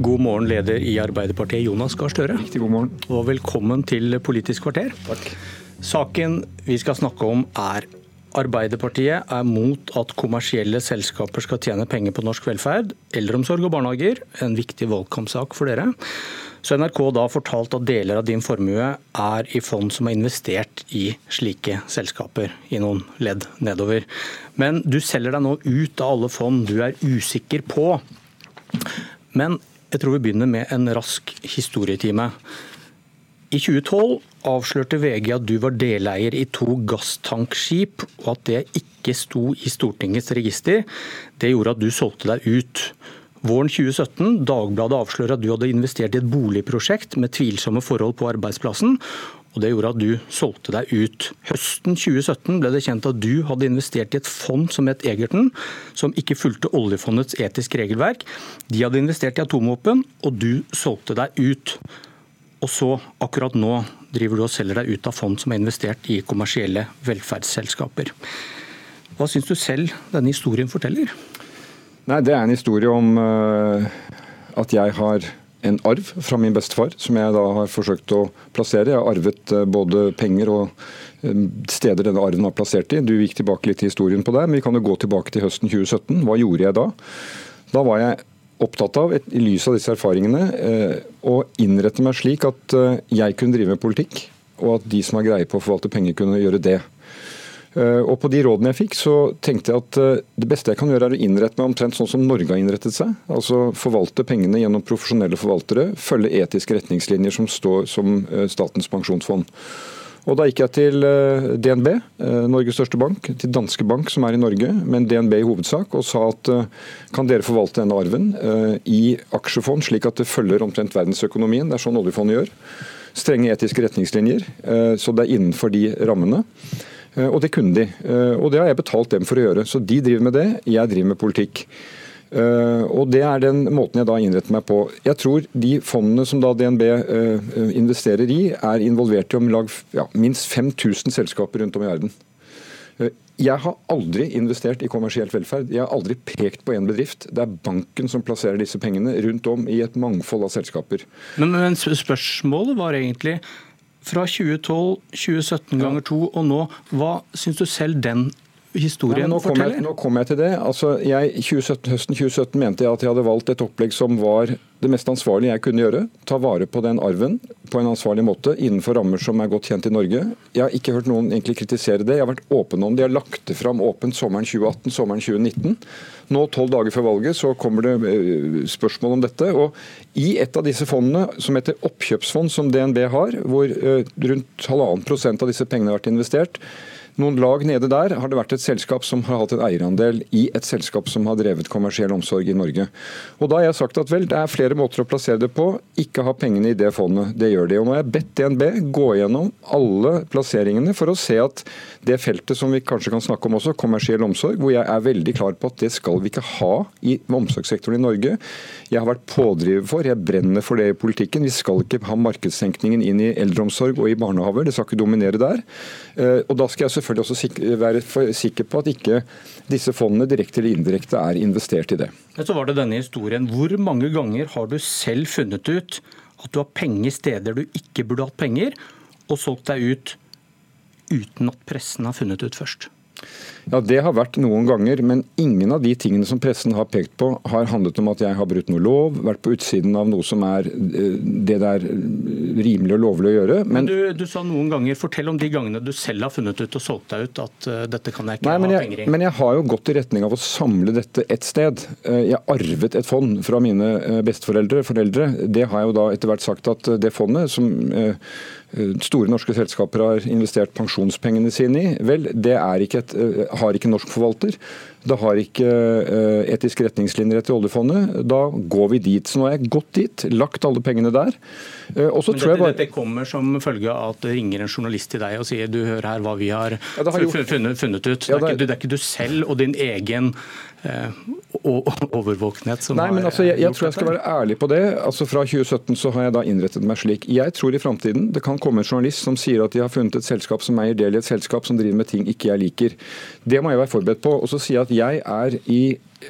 God morgen, leder i Arbeiderpartiet, Jonas Gahr Støre. Riktig god morgen. Og velkommen til Politisk kvarter. Takk. Saken vi skal snakke om er Arbeiderpartiet er mot at kommersielle selskaper skal tjene penger på norsk velferd, eldreomsorg og barnehager. En viktig valgkampsak for dere. Så NRK da fortalt at deler av din formue er i fond som er investert i slike selskaper, i noen ledd nedover. Men du selger deg nå ut av alle fond du er usikker på. Men jeg tror vi begynner med en rask historietime. I 2012 avslørte VG at du var deleier i to gasstankskip, og at det ikke sto i Stortingets register. Det gjorde at du solgte deg ut. Våren 2017 Dagbladet avslører at du hadde investert i et boligprosjekt med tvilsomme forhold på arbeidsplassen. Og Det gjorde at du solgte deg ut. Høsten 2017 ble det kjent at du hadde investert i et fond som het Egerton, som ikke fulgte oljefondets etiske regelverk. De hadde investert i atomvåpen, og du solgte deg ut. Og så, akkurat nå, driver du og selger deg ut av fond som er investert i kommersielle velferdsselskaper. Hva syns du selv denne historien forteller? Nei, Det er en historie om uh, at jeg har en arv fra min bestefar, som jeg da har forsøkt å plassere. Jeg har arvet uh, både penger og uh, steder denne arven har plassert i. Du gikk tilbake litt i historien på det, men vi kan jo gå tilbake til høsten 2017. Hva gjorde jeg da? Da var jeg opptatt av, i lys av disse erfaringene, eh, å innrette meg slik at eh, jeg kunne drive med politikk, og at de som har greie på å forvalte penger, kunne gjøre det. Eh, og På de rådene jeg fikk, så tenkte jeg at det beste jeg kan gjøre, er å innrette meg omtrent sånn som Norge har innrettet seg. Altså Forvalte pengene gjennom profesjonelle forvaltere, følge etiske retningslinjer som står som Statens pensjonsfond. Og Da gikk jeg til eh, DNB, eh, Norges største bank, til Danske Bank, som er i Norge, men DNB i hovedsak, og sa at eh, kan dere forvalte denne arven i aksjefond, slik at det følger omtrent verdensøkonomien. Det er sånn oljefondet gjør. Strenge etiske retningslinjer, så det er innenfor de rammene. Og det kunne de. Og det har jeg betalt dem for å gjøre. Så de driver med det, jeg driver med politikk. Uh, og Det er den måten jeg da innretter meg på. Jeg tror de fondene som da DNB eh, investerer i, er involvert i om lag ja, minst 5000 selskaper rundt om i verden. Jeg har aldri investert i kommersielt velferd. Jeg har aldri pekt på en bedrift. Det er banken som plasserer disse pengene rundt om i et mangfold av selskaper. Men, men spørsmålet var egentlig fra 2012, 2017 ganger to og nå, hva syns du selv den historien Nei, nå forteller? Jeg, nå kommer jeg til det. Altså, jeg, 2017, høsten 2017 mente jeg at jeg hadde valgt et opplegg som var det mest ansvarlige jeg kunne gjøre. Ta vare på den arven på en ansvarlig måte innenfor rammer som er godt kjent i Norge. Jeg har ikke hørt noen egentlig kritisere det. Jeg har vært åpen om det. Jeg har lagt det fram åpent sommeren 2018, sommeren 2019. Nå, tolv dager før valget, så kommer det eh, spørsmål om dette. Og I et av disse fondene, som heter oppkjøpsfond, som DNB har, hvor eh, rundt halvannen prosent av disse pengene har vært investert, noen lag nede der har det vært et selskap som har hatt en eierandel i et selskap som har drevet kommersiell omsorg i Norge. Og Da har jeg sagt at vel, det er flere måter å plassere det på. Ikke ha pengene i det fondet. Det gjør de. Og Nå har jeg bedt DNB gå gjennom alle plasseringene for å se at det feltet som vi kanskje kan snakke om også, kommersiell omsorg, hvor jeg er veldig klar på at det skal vi ikke ha i omsorgssektoren i Norge. Jeg har vært pådriver for, jeg brenner for det i politikken. Vi skal ikke ha markedstenkningen inn i eldreomsorg og i barnehaver. Det skal ikke dominere der. Eh, og da skal jeg selvfølgelig også være sikker på at ikke disse fondene direkte eller indirekte er investert i det. Så var det denne historien. Hvor mange ganger har du selv funnet ut at du har penger steder du ikke burde hatt penger, og solgt deg ut uten at pressen har funnet ut først? Ja, Det har vært noen ganger, men ingen av de tingene som pressen har pekt på, har handlet om at jeg har brutt noe lov, vært på utsiden av noe som er eh, det det er rimelig og lovlig å gjøre. Men, men du, du, sa noen ganger, Fortell om de gangene du selv har funnet ut og solgt deg ut at uh, dette kan jeg ikke Nei, ha jeg, penger i. Men jeg har jo gått i retning av å samle dette et sted. Uh, jeg arvet et fond fra mine uh, besteforeldre. foreldre. Det har jeg jo da etter hvert sagt at det fondet som store norske selskaper har investert pensjonspengene sine i, vel, det ikke et, har ikke norsk forvalter. Det har ikke eh, etiske retningslinjer etter oljefondet. Da går vi dit. Så nå har jeg gått dit, lagt alle pengene der. Og så tror dette, bare... dette, kommer som følge av at det ringer en journalist til deg og sier du hører her hva vi har, ja, har funnet, funnet, ut. Ja, det, er ikke, det, er ikke, du selv og din egen eh, overvåkenhet som Nei, men altså, jeg, jeg tror jeg skal være ærlig på det. Altså Fra 2017 så har jeg da innrettet meg slik. Jeg tror i framtiden det kan komme en journalist som sier at de har funnet et selskap som eier del i et selskap som driver med ting ikke jeg liker. Det må jeg være forberedt på. Og så sier jeg at jeg er i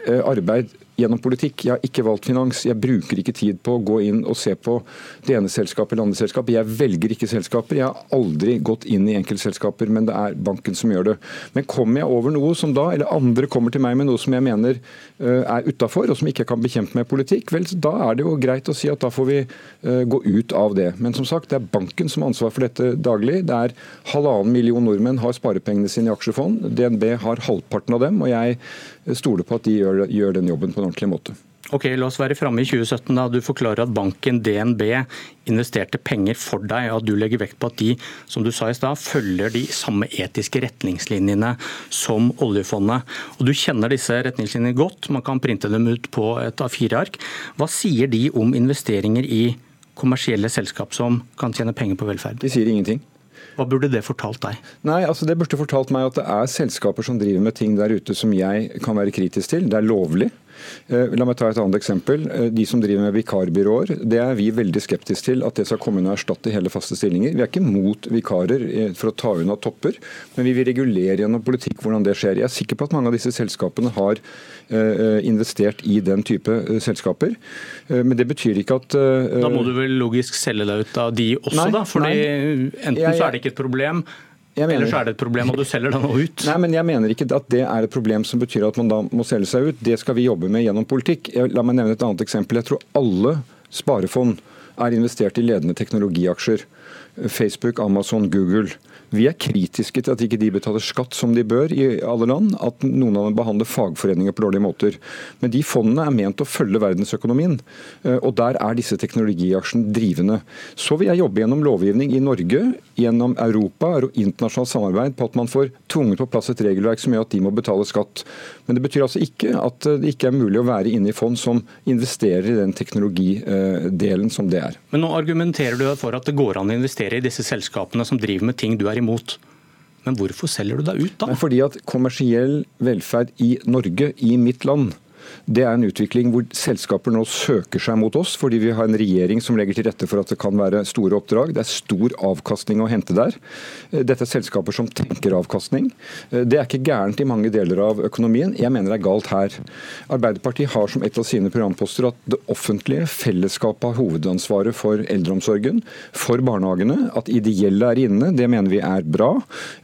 eh, arbeid gjennom politikk. Jeg har ikke valgt finans. Jeg bruker ikke tid på å gå inn og se på det ene selskapet eller andre selskapet. Jeg velger ikke selskaper. Jeg har aldri gått inn i enkeltselskaper, men det er banken som gjør det. Men kommer jeg over noe som da, eller andre kommer til meg med noe som jeg mener eh, er utafor, og som ikke kan bekjempe med politikk, vel, da er det jo greit å si at da får vi eh, gå ut av det. Men som sagt, det er banken som har ansvar for dette daglig. Det er halvannen million nordmenn har sparepengene sine i aksjefond. DNB har halvparten av dem, og jeg stoler på at de gjør, gjør den jobben på en ordentlig måte. Ok, La oss være framme i 2017. da Du forklarer at banken DNB investerte penger for deg, og at du legger vekt på at de som du sa i sted, følger de samme etiske retningslinjene som oljefondet. Og Du kjenner disse retningslinjene godt, man kan printe dem ut på et A4-ark. Hva sier de om investeringer i kommersielle selskap som kan tjene penger på velferd? De sier ingenting. Hva burde det fortalt deg? Nei, altså Det burde fortalt meg at det er selskaper som driver med ting der ute som jeg kan være kritisk til. Det er lovlig. Eh, la meg ta et annet eksempel. Eh, de som driver med vikarbyråer. Det er vi veldig skeptiske til at det skal komme inn og erstatte hele faste stillinger. Vi er ikke mot vikarer eh, for å ta unna topper, men vi vil regulere gjennom politikk hvordan det skjer. Jeg er sikker på at mange av disse selskapene har investert i den type selskaper. Men det betyr ikke at Da må du vel logisk selge deg ut av de også, nei, da? Fordi enten så er det ikke et problem Ellers er det et problem, og du selger den ut. Nei, men Jeg mener ikke at det er et problem som betyr at man da må selge seg ut. Det skal vi jobbe med gjennom politikk. La meg nevne et annet eksempel. Jeg tror alle sparefond er investert i ledende teknologiaksjer. Facebook, Amazon, Google. Vi er kritiske til at ikke de betaler skatt som de bør i alle land, at noen av dem behandler fagforeninger på dårlige måter. Men de fondene er ment å følge verdensøkonomien, eh, og der er disse teknologiaksjene drivende. Så vil jeg jobbe gjennom lovgivning i Norge, gjennom Europa og internasjonalt samarbeid på at man får tvunget på plass et regelverk som gjør at de må betale skatt. Men det betyr altså ikke at det ikke er mulig å være inne i fond som investerer i den teknologidelen som det er. Men nå argumenterer du for at det går an å investere i disse selskapene som driver med ting du er imot. Men hvorfor selger du deg ut da? Fordi at kommersiell velferd i Norge, i mitt land, det er en utvikling hvor selskaper nå søker seg mot oss, fordi vi har en regjering som legger til rette for at det kan være store oppdrag. Det er stor avkastning å hente der. Eh, dette er selskaper som tenker avkastning. Eh, det er ikke gærent i mange deler av økonomien. Jeg mener det er galt her. Arbeiderpartiet har som et av sine programposter at det offentlige fellesskapet har hovedansvaret for eldreomsorgen, for barnehagene. At ideelle er inne, det mener vi er bra.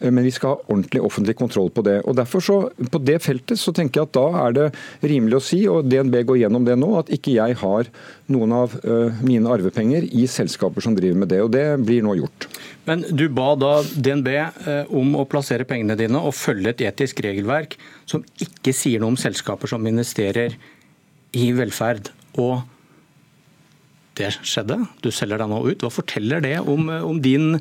Eh, men vi skal ha ordentlig offentlig kontroll på det. Og derfor så, På det feltet så tenker jeg at da er det rimelig å si, og DNB går gjennom det nå, at ikke jeg har noen av uh, mine arvepenger i selskaper som driver med det. og Det blir nå gjort. Men Du ba da DNB uh, om å plassere pengene dine og følge et etisk regelverk som ikke sier noe om selskaper som investerer i velferd. og det skjedde. Du selger deg nå ut. Hva forteller det om, om din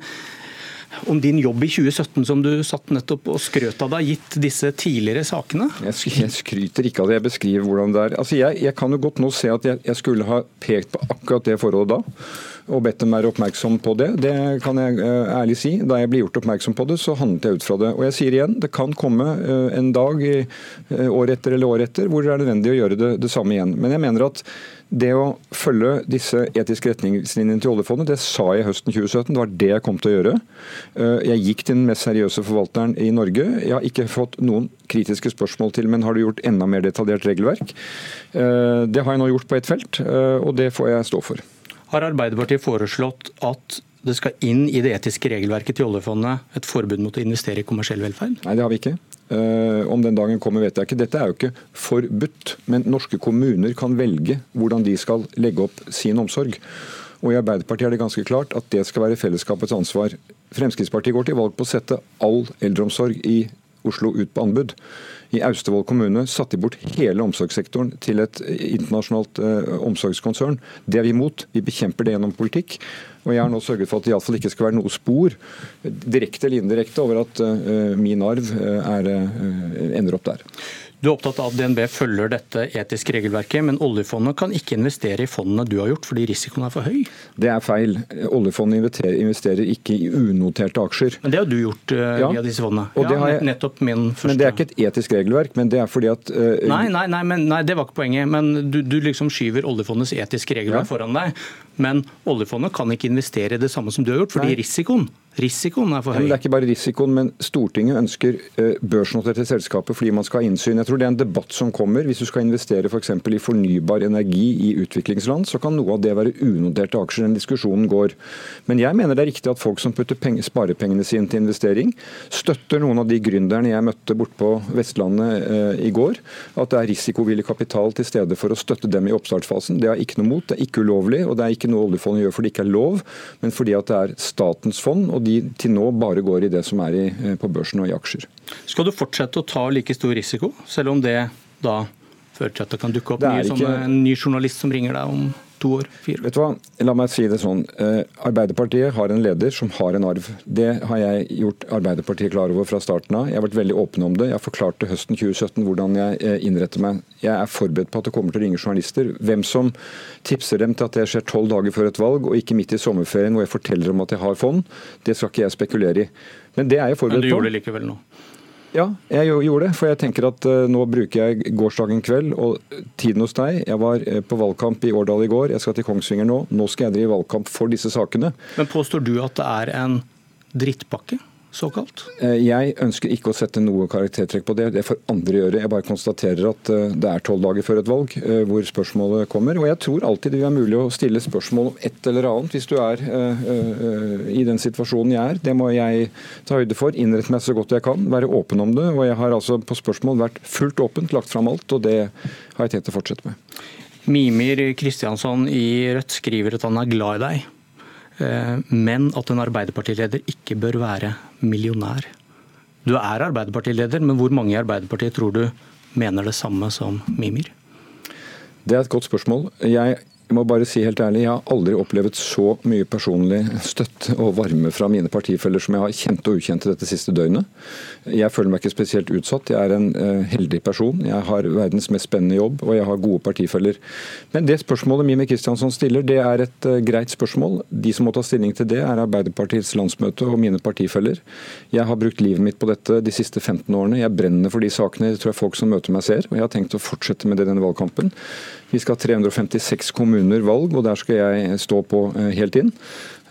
om din jobb i 2017 som du satt nettopp og skrøt av deg, gitt disse tidligere sakene? Jeg, skryter ikke av det, jeg beskriver hvordan det er. Altså jeg, jeg kan jo godt nå se at jeg, jeg skulle ha pekt på akkurat det forholdet da og bedt dem være oppmerksom på det. Det kan jeg uh, ærlig si. Da jeg ble gjort oppmerksom på det, så handlet jeg ut fra det. Og jeg sier igjen, det kan komme uh, en dag uh, år etter eller år etter hvor det er nødvendig å gjøre det, det samme igjen. Men jeg mener at det å følge disse etiske retningslinjene til oljefondet, det sa jeg høsten 2017. Det var det jeg kom til å gjøre. Eh, jeg gikk til den mest seriøse forvalteren i Norge. Jeg har ikke fått noen kritiske spørsmål til, men har du gjort enda mer detaljert regelverk? Eh, det har jeg nå gjort på ett felt, eh, og det får jeg stå for. Har Arbeiderpartiet foreslått at det skal inn i det etiske regelverket til oljefondet et forbud mot å investere i kommersiell velferd? Nei, det har vi ikke. Uh, om den dagen kommer, vet jeg ikke. Dette er jo ikke forbudt, men norske kommuner kan velge hvordan de skal legge opp sin omsorg. Og I Arbeiderpartiet er det ganske klart at det skal være fellesskapets ansvar. Fremskrittspartiet går til valg på å sette all eldreomsorg i Oslo ut på anbud. I Austevoll kommune satte de bort hele omsorgssektoren til et internasjonalt uh, omsorgskonsern. Det er vi imot. Vi bekjemper det gjennom politikk. Og Jeg har nå sørget for at det iallfall ikke skal være noe spor, direkte eller indirekte, over at uh, min arv uh, er, ender opp der. Du er opptatt av at DNB følger dette etiske regelverket, men oljefondet kan ikke investere i fondene du har gjort, fordi risikoen er for høy? Det er feil. Oljefondet investerer ikke i unoterte aksjer. Men det har du gjort uh, ja. via disse fondene? Og ja, jeg... nettopp min første... Men Det er ikke et etisk regelverk, men det er fordi at uh... nei, nei, nei, men, nei, det var ikke poenget. Men du, du liksom skyver oljefondets etiske regelverk ja. foran deg. Men oljefondet kan ikke investere i det samme som du har gjort, fordi risikoen Risikoen er for høy. Ja, det er ikke bare risikoen, men Stortinget ønsker eh, børsnoterte selskaper fordi man skal ha innsyn. Jeg tror det er en debatt som kommer. Hvis du skal investere f.eks. For i fornybar energi i utviklingsland, så kan noe av det være unoterte aksjer. Den diskusjonen går. Men jeg mener det er riktig at folk som putter penge, sparepengene sine til investering, støtter noen av de gründerne jeg møtte borte på Vestlandet eh, i går. At det er risikovillig kapital til stede for å støtte dem i oppstartsfasen. Det har jeg ikke noe mot. Det er ikke ulovlig, og det er ikke noe oljefondet gjør fordi det ikke er lov, men fordi at det er statens fond. og de til nå bare går i det som er i, eh, på børsen og i aksjer. Skal du fortsette å ta like stor risiko, selv om det da fører til at det kan dukke opp nye, ikke... sånne, en ny journalist som ringer deg om to år? Fire Vet du hva? La meg si det sånn. Eh, Arbeiderpartiet har en leder som har en arv. Det har jeg gjort Arbeiderpartiet klar over fra starten av. Jeg har vært veldig åpen om det. Jeg forklarte høsten 2017 hvordan jeg eh, innretter meg. Jeg er forberedt på at det kommer til å ringe journalister. Hvem som tipser dem til at det skjer tolv dager før et valg, og ikke midt i sommerferien hvor jeg forteller om at jeg har fond, det skal ikke jeg spekulere i. Men det er jeg forberedt på. Men du gjorde det likevel nå? Ja, jeg gjorde det. For jeg tenker at uh, nå bruker jeg gårsdagen kveld og tiden hos deg. Jeg var uh, på valgkamp i Årdal i går, jeg skal til Kongsvinger nå. Nå skal jeg drive valgkamp for disse sakene. Men påstår du at det er en drittpakke? Såkalt? Eh, jeg ønsker ikke å sette noe karaktertrekk på det. Det får andre gjøre. Jeg bare konstaterer at eh, det er tolv dager før et valg eh, hvor spørsmålet kommer. Og jeg tror alltid det vil være mulig å stille spørsmål om et eller annet hvis du er i den situasjonen jeg er. Det må jeg ta høyde for. Innrette meg så godt jeg kan. Være åpen om det. Og jeg har altså på spørsmål vært fullt åpent, lagt fram alt. Og det har jeg tenkt å fortsette med. Mimir Kristiansson i Rødt skriver at han er glad i deg. Eh, men at en Arbeiderpartileder ikke bør være millionær. Du er Arbeiderpartileder, men hvor mange i Arbeiderpartiet tror du mener det samme som Mimir? Det er et godt spørsmål. Jeg jeg må bare si helt ærlig, jeg har aldri opplevd så mye personlig støtte og varme fra mine partifeller som jeg har kjent og ukjente dette siste døgnet. Jeg føler meg ikke spesielt utsatt. Jeg er en uh, heldig person. Jeg har verdens mest spennende jobb, og jeg har gode partifeller. Men det spørsmålet Mime Kristiansson stiller, det er et uh, greit spørsmål. De som må ta stilling til det, er Arbeiderpartiets landsmøte og mine partifeller. Jeg har brukt livet mitt på dette de siste 15 årene. Jeg brenner for de sakene det tror jeg folk som møter meg ser, og jeg har tenkt å fortsette med det denne valgkampen. Vi skal ha 356 kommuner valg, og der skal jeg stå på eh, helt inn.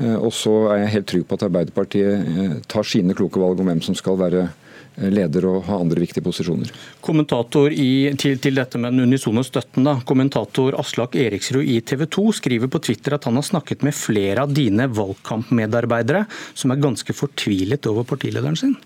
Eh, og så er jeg helt trygg på at Arbeiderpartiet eh, tar sine kloke valg om hvem som skal være leder og ha andre viktige posisjoner. Kommentator i, til, til, dette med den unisone støtten. da. Kommentator Aslak Eriksrud i TV 2 skriver på Twitter at han har snakket med flere av dine valgkampmedarbeidere som er ganske fortvilet over partilederen sin.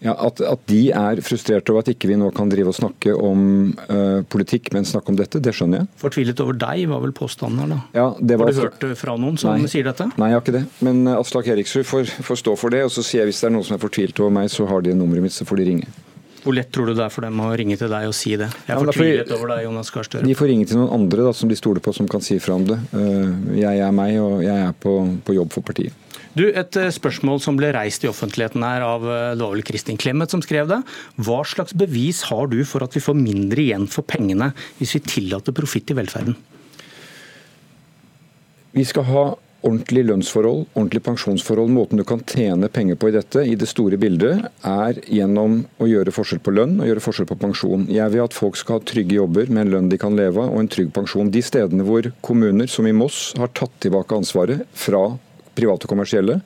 Ja, at, at, de er frustrerte over at ikke vi nå kan drive og snakke om uh, politikk, men snakke om dette, det skjønner jeg. Fortvilet over deg var vel påstanden her, da? Ja, det var... Har du hørt fra noen som Nei. sier dette? Nei, jeg har ikke det. Men uh, Aslak Eriksrud får, får, stå for det. Og så sier jeg hvis det er noen som er fortvilt over meg, så har de nummeret mitt, så får de ringe. Hvor lett tror du det er for dem å ringe til deg og si det? Jeg er ja, fortvilet over deg, Jonas Gahr Støre. De får ringe til noen andre da, som de stoler på, som kan si fra om det. Uh, jeg er meg, og jeg er på, på jobb for partiet. Du, Et eh, spørsmål som ble reist i offentligheten her av eh, det var vel Kristin Clemet som skrev det. Hva slags bevis har du for at vi får mindre igjen for pengene hvis vi tillater profitt i velferden? Vi skal ha ordentlig lønnsforhold, ordentlig pensjonsforhold. Måten du kan tjene penger på i dette, i det store bildet, er gjennom å gjøre forskjell på lønn og gjøre forskjell på pensjon. Jeg vil at folk skal ha trygge jobber med en lønn de kan leve av og en trygg pensjon. De stedene hvor kommuner, som i Moss, har tatt tilbake ansvaret fra private og kommersielle.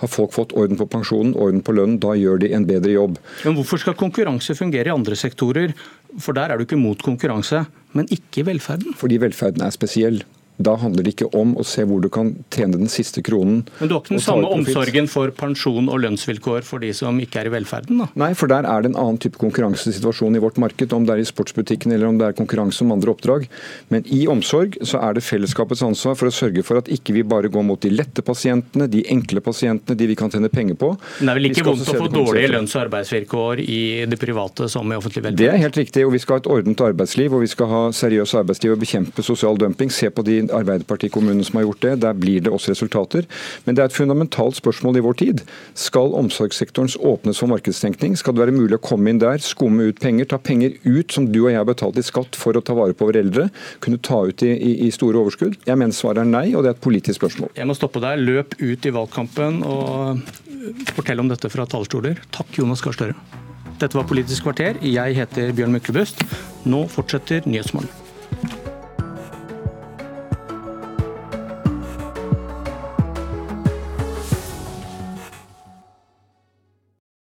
Har folk fått orden på pensjonen, orden på lønnen, da gjør de en bedre jobb. Men Hvorfor skal konkurranse fungere i andre sektorer? For der er du ikke mot konkurranse, men ikke i velferden? Fordi velferden er spesiell. Da handler det ikke om å se hvor du kan tjene den siste kronen. Men du har ikke den samme omsorgen for pensjon og lønnsvilkår for de som ikke er i velferden? da? Nei, for der er det en annen type konkurransesituasjon i vårt marked, om det er i sportsbutikken eller om det er konkurranse om andre oppdrag. Men i omsorg så er det fellesskapets ansvar for å sørge for at ikke vi bare går mot de lette pasientene, de enkle pasientene, de vi kan tjene penger på. Men det er vel ikke vondt å få dårlige lønns- og arbeidsvilkår i det private som i offentlig velferd? Det er helt riktig, og vi skal ha et ordnet arbeidsliv og vi skal ha seriøst arbeidsliv og bekjempe sosial dumping. Se på de Arbeiderpartikommunene som har gjort det. Der blir det også resultater. Men det er et fundamentalt spørsmål i vår tid. Skal omsorgssektoren åpnes for markedstenkning? Skal det være mulig å komme inn der, skumme ut penger, ta penger ut som du og jeg har betalt i skatt for å ta vare på våre eldre, kunne ta ut i, i, i store overskudd? Jeg mener svaret er nei, og det er et politisk spørsmål. Jeg må stoppe deg. Løp ut i valgkampen og fortell om dette fra talerstoler. Takk, Jonas Gahr Støre. Dette var Politisk kvarter. Jeg heter Bjørn Myklebust. Nå fortsetter Nyhetsmorgen.